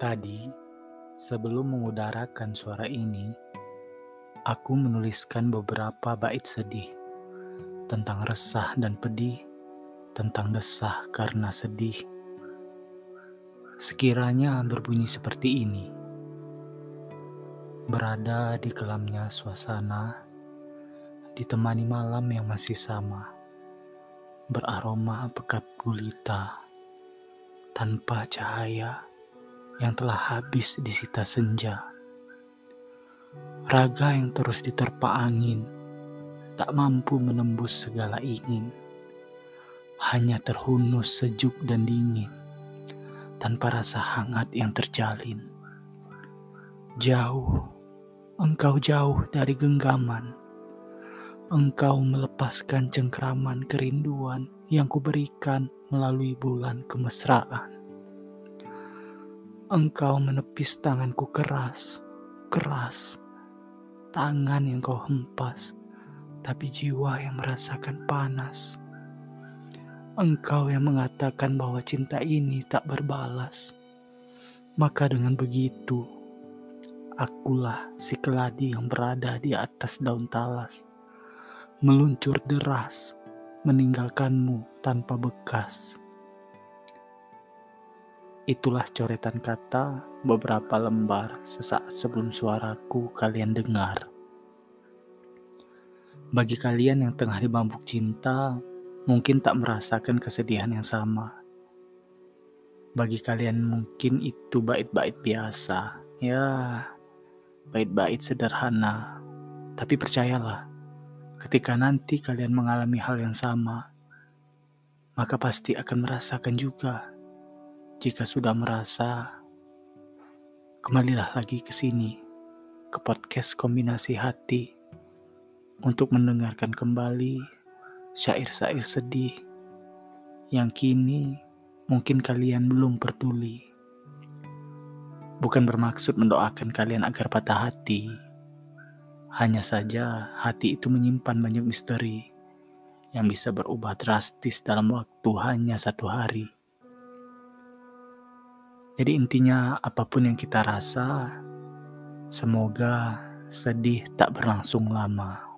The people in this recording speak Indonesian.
Tadi, sebelum mengudarakan suara ini, aku menuliskan beberapa bait sedih tentang resah dan pedih, tentang desah karena sedih. Sekiranya berbunyi seperti ini. Berada di kelamnya suasana, ditemani malam yang masih sama, beraroma pekat gulita, tanpa cahaya yang telah habis disita senja. Raga yang terus diterpa angin, tak mampu menembus segala ingin. Hanya terhunus sejuk dan dingin, tanpa rasa hangat yang terjalin. Jauh, engkau jauh dari genggaman. Engkau melepaskan cengkraman kerinduan yang kuberikan melalui bulan kemesraan. Engkau menepis tanganku keras, keras. Tangan yang kau hempas, tapi jiwa yang merasakan panas. Engkau yang mengatakan bahwa cinta ini tak berbalas. Maka dengan begitu, akulah si keladi yang berada di atas daun talas. Meluncur deras, meninggalkanmu tanpa bekas. Itulah coretan kata beberapa lembar sesaat sebelum suaraku kalian dengar. Bagi kalian yang tengah dibambuk cinta, mungkin tak merasakan kesedihan yang sama. Bagi kalian mungkin itu bait-bait biasa, ya bait-bait sederhana. Tapi percayalah, ketika nanti kalian mengalami hal yang sama, maka pasti akan merasakan juga jika sudah merasa, kembalilah lagi ke sini, ke podcast kombinasi hati, untuk mendengarkan kembali syair-syair sedih yang kini mungkin kalian belum peduli. Bukan bermaksud mendoakan kalian agar patah hati, hanya saja hati itu menyimpan banyak misteri yang bisa berubah drastis dalam waktu hanya satu hari. Jadi intinya apa pun yang kita rasa, semoga sedih tak berlangsung lama.